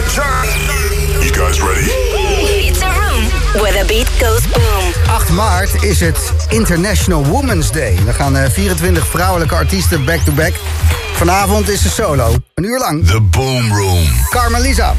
You guys ready? It's a room where the beat goes boom. 8 maart is het International Women's Day. Dan gaan eh, 24 vrouwelijke artiesten back-to-back. Vanavond is ze solo. Een uur lang. The Boom Room. Carmelisa.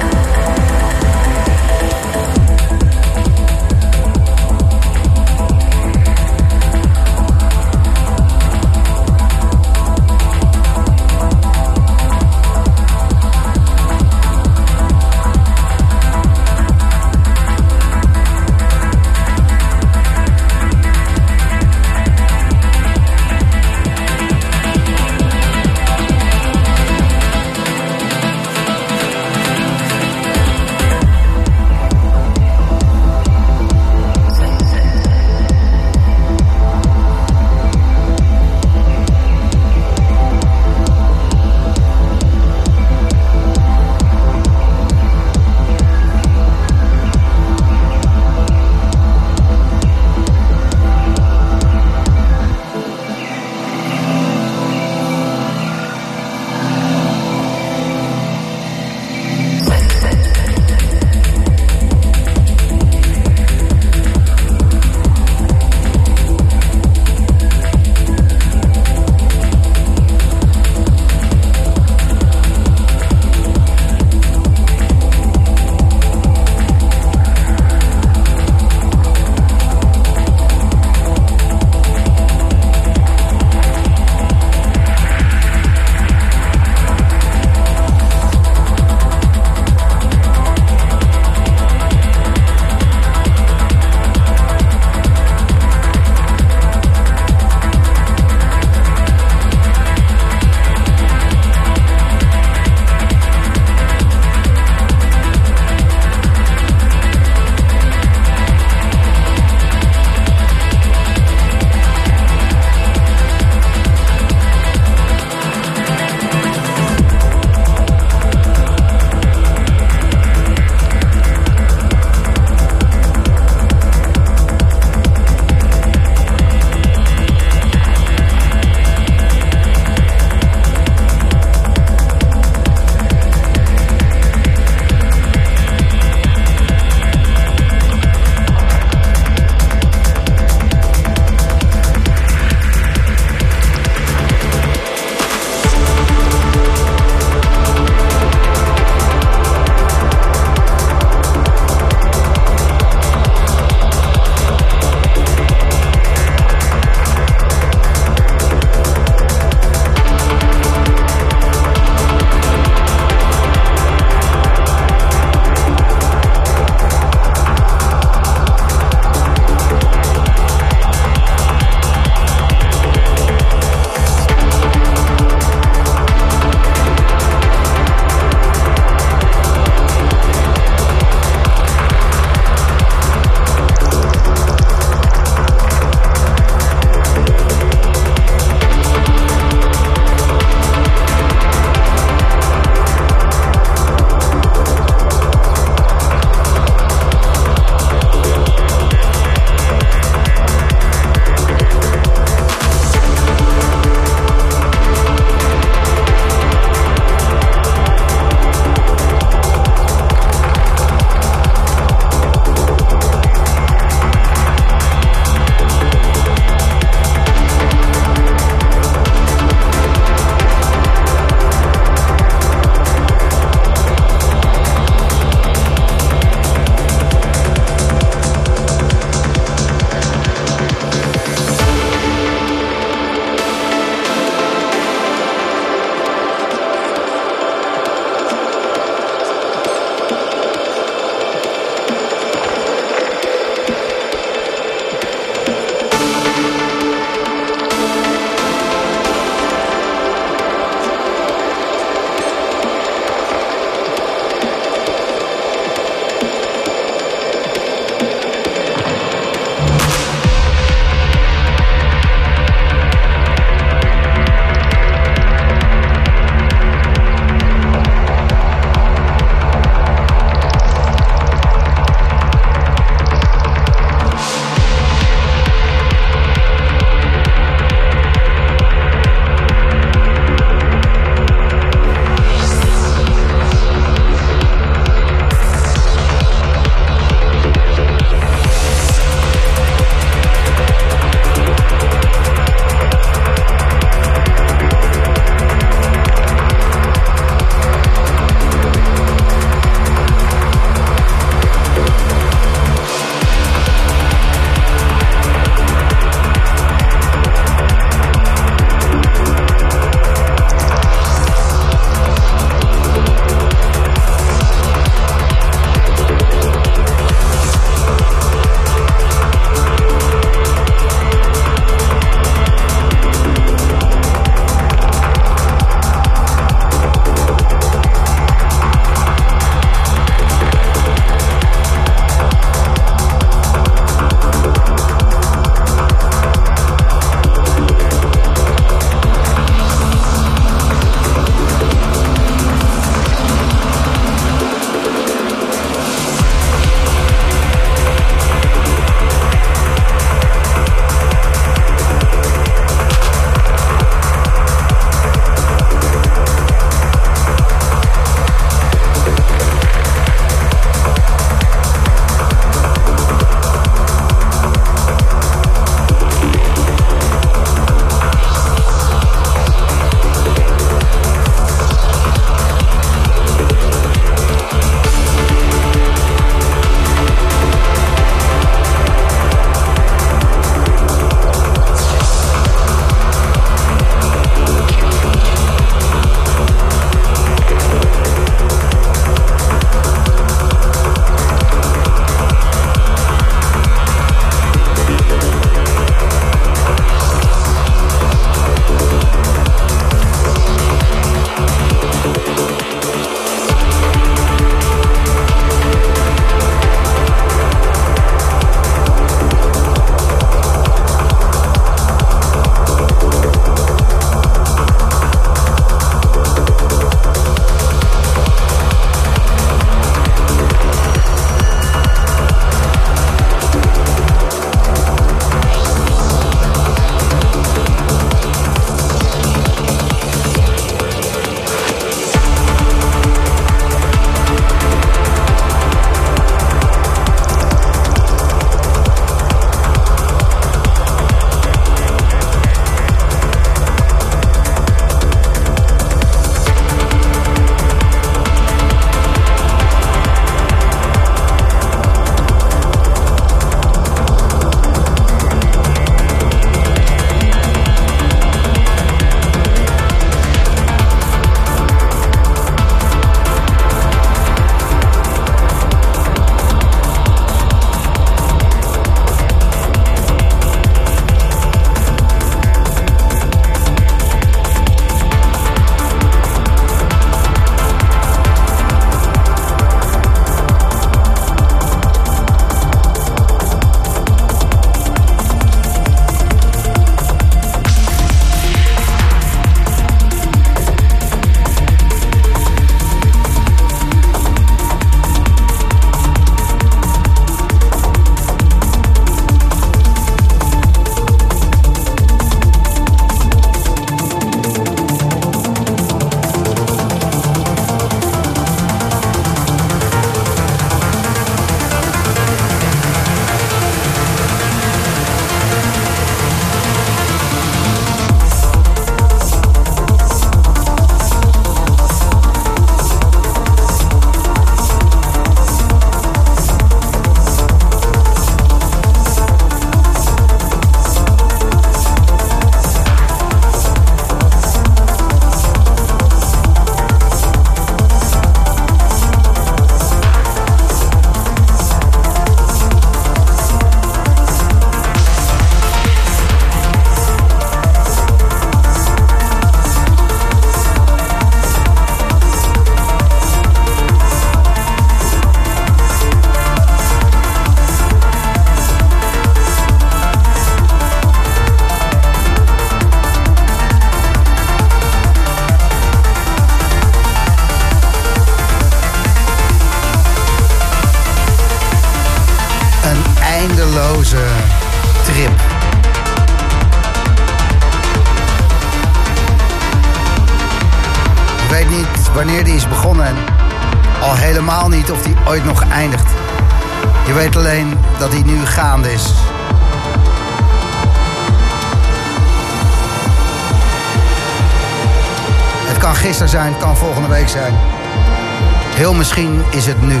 Is het nu.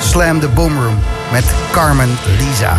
Slam the Boom Room met Carmen Lisa.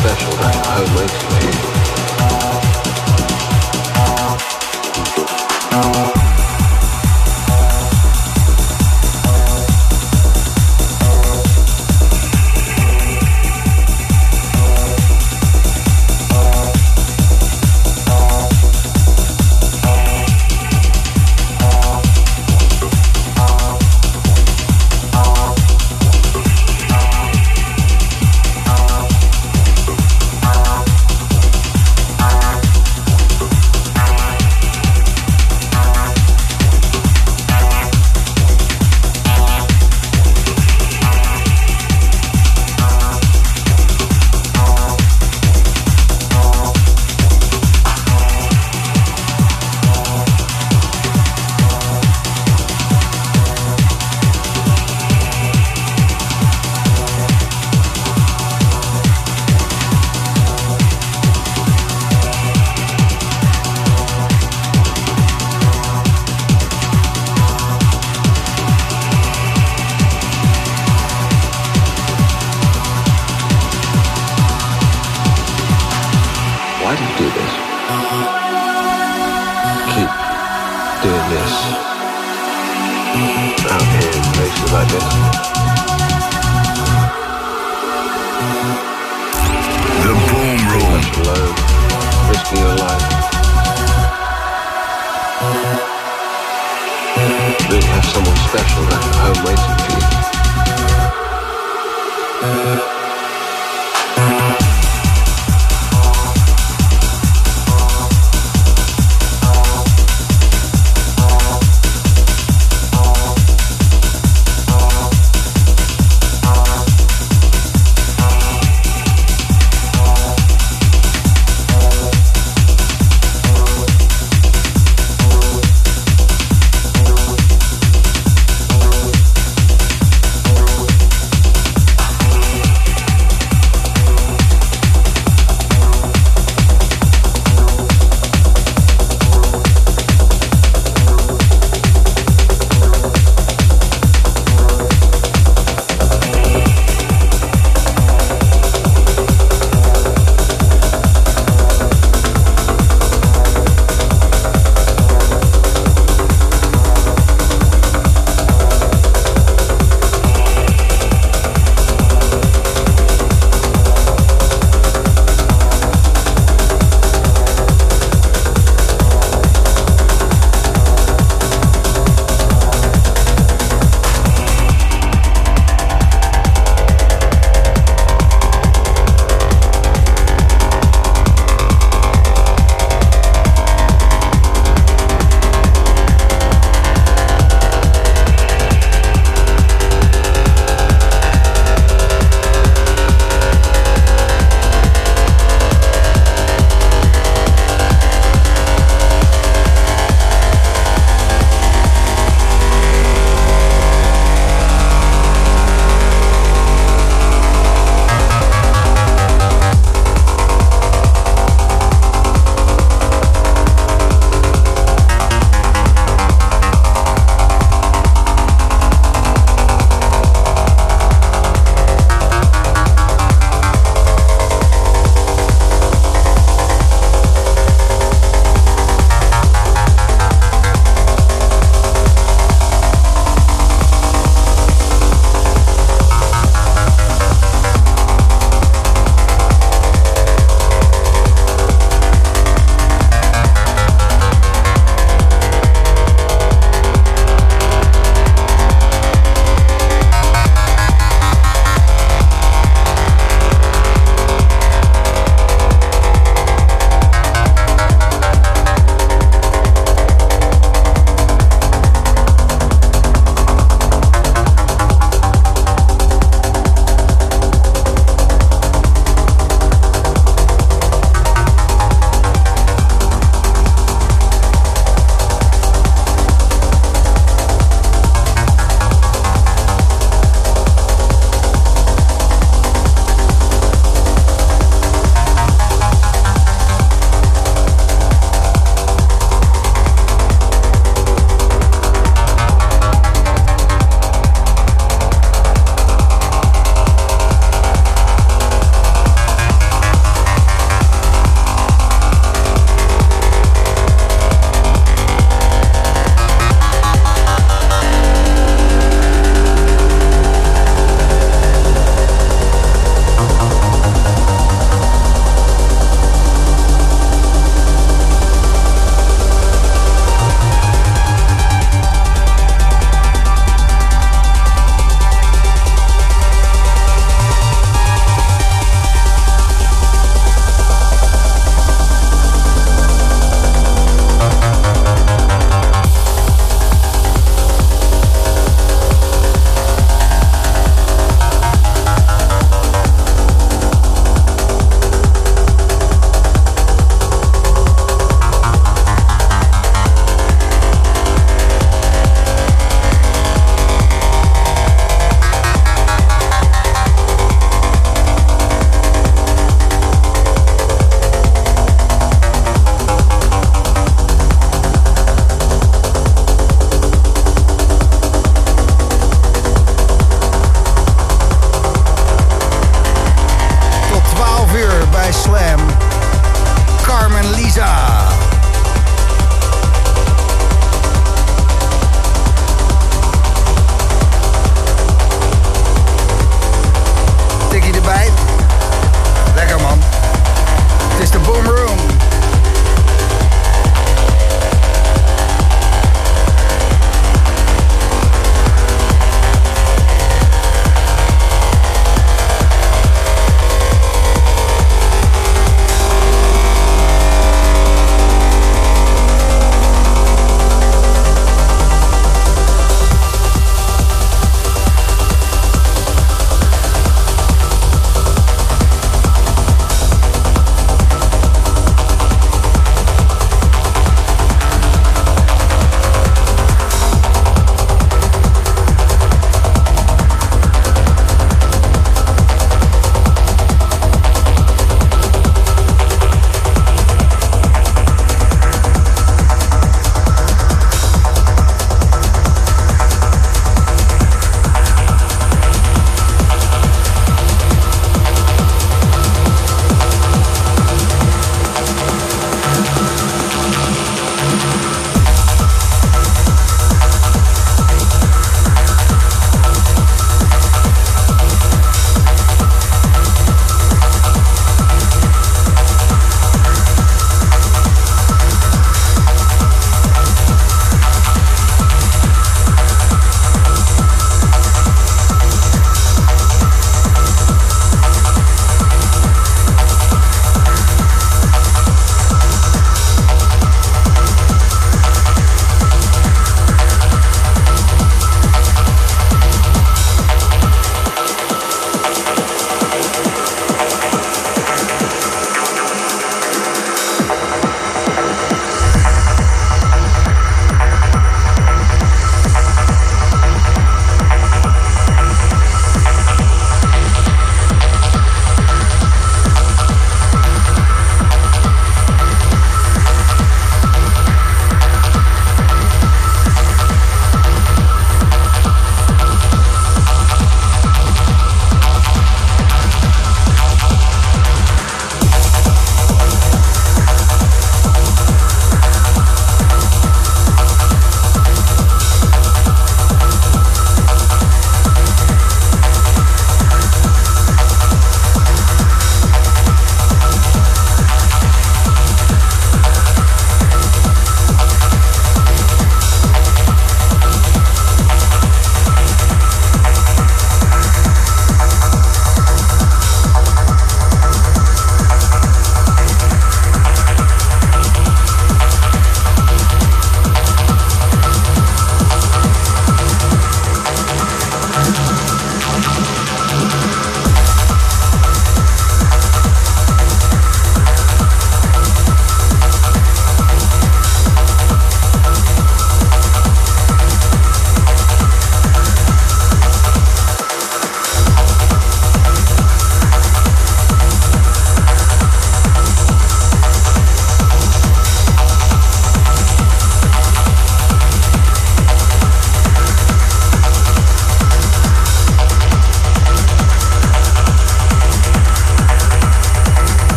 special and holy to me.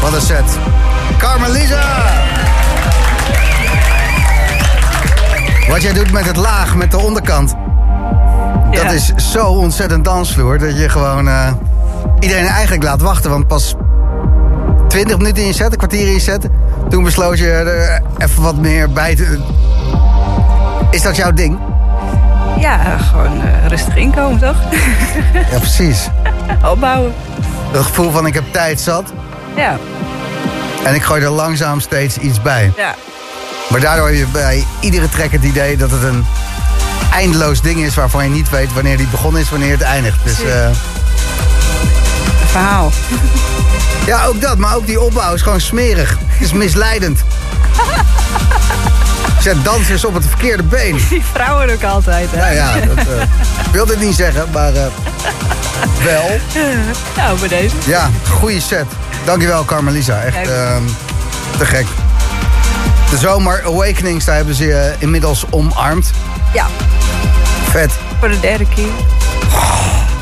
Wat een set. Carmelisa! Wat jij doet met het laag, met de onderkant. Dat Ja. is zo ontzettend dansvloer dat je gewoon eh, iedereen eigenlijk laat wachten. Want pas 20 minuten in je set, een kwartier in je set. Toen besloot je er even wat meer bij te. Is dat jouw ding? Ja, gewoon eh, rustig inkomen, toch? Ja, precies. Opbouwen. Dat gevoel van ik heb tijd zat. Ja, En ik gooi er langzaam steeds iets bij. ja. Maar daardoor heb je bij iedere track het idee dat het een eindeloos ding is waarvan je niet weet wanneer die begonnen is, wanneer het eindigt. Dus Een verhaal. ja, ook dat. Maar ook die opbouw is gewoon smerig. Het is misleidend. Zet dansers op het verkeerde been. Die vrouwen ook altijd, hè? Nou ja, dat eh, ik wilde het niet zeggen, maar eh, wel. Nou, bij deze. Ja, goede set. Dankjewel Carmelisa, echt ehm, te gek. De zomer Awakenings, daar hebben ze je inmiddels omarmd. Ja, Vet. voor de derde keer.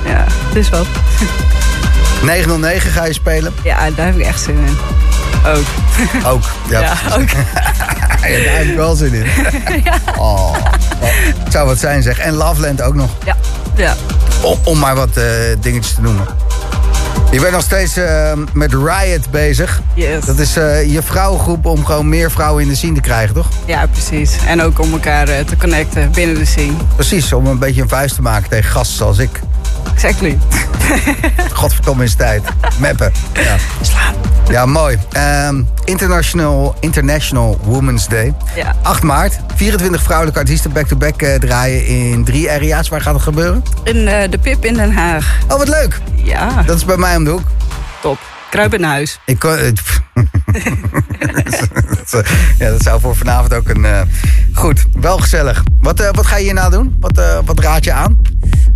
Ja, het is wat. 909 ga je spelen. Ja, daar heb ik echt zin in. Ook. Ook. Ja, Ja, ook. Ja, daar heb ik wel zin in. Oh, oh, het zou wat zijn zeg. En Loveland ook nog. Ja, ja. Om, om maar wat eh, dingetjes te noemen. Je bent nog steeds eh, met Riot bezig. Yes. Dat is eh, je vrouwengroep om gewoon meer vrouwen in de scene te krijgen, toch? Ja, precies. En ook om elkaar te connecten binnen de scene. Precies, om een beetje een vuist te maken tegen gasten zoals ik. Exactly. Godverdomme is tijd. Meppen. Ja, Slaan. ja mooi. Ehm, International, International Women's Day. Ja. 8 maart. 24 vrouwelijke artiesten back-to-back eh, draaien in drie area's. Waar gaat het gebeuren? In eh, de Pip in Den Haag. Oh, wat leuk. Ja, Dat is bij mij om de hoek. top. Kruip in huis. Ik kon, eh, ja, dat zou voor vanavond ook een... goed, wel gezellig. Wat, wat ga je hierna doen? Wat, wat raad je aan?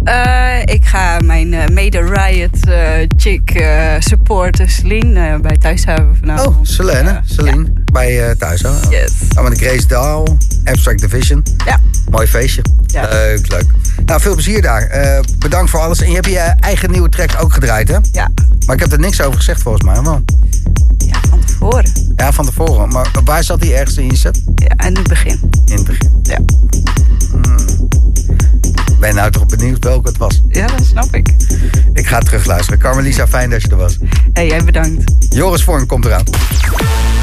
Eh, ik ga mijn eh, mede Riot eh, chick supporten, Celine, bij Thuishaven vanavond. Oh, Selene. Ja. Bij eh, thuis. Hè? Yes. Oh, met de Grace Dahl. Abstract Division. Ja. Mooi feestje. Ja. Leuk, leuk. Nou, veel plezier daar. Eh, bedankt voor alles. En je hebt je eigen nieuwe track ook gedraaid, hè? Ja. Maar ik heb er niks over gezegd volgens mij. Wel. ja, van tevoren. Ja, van tevoren. Maar waar zat hij ergens in je set? Ja, in het begin. In het begin. Ja, Ben je nou toch benieuwd welke het was? ja dat snap ik. Ik ga terugluisteren. Carmelisa, fijn dat je er was. Hey, jij bedankt. Joris Vorm komt eraan.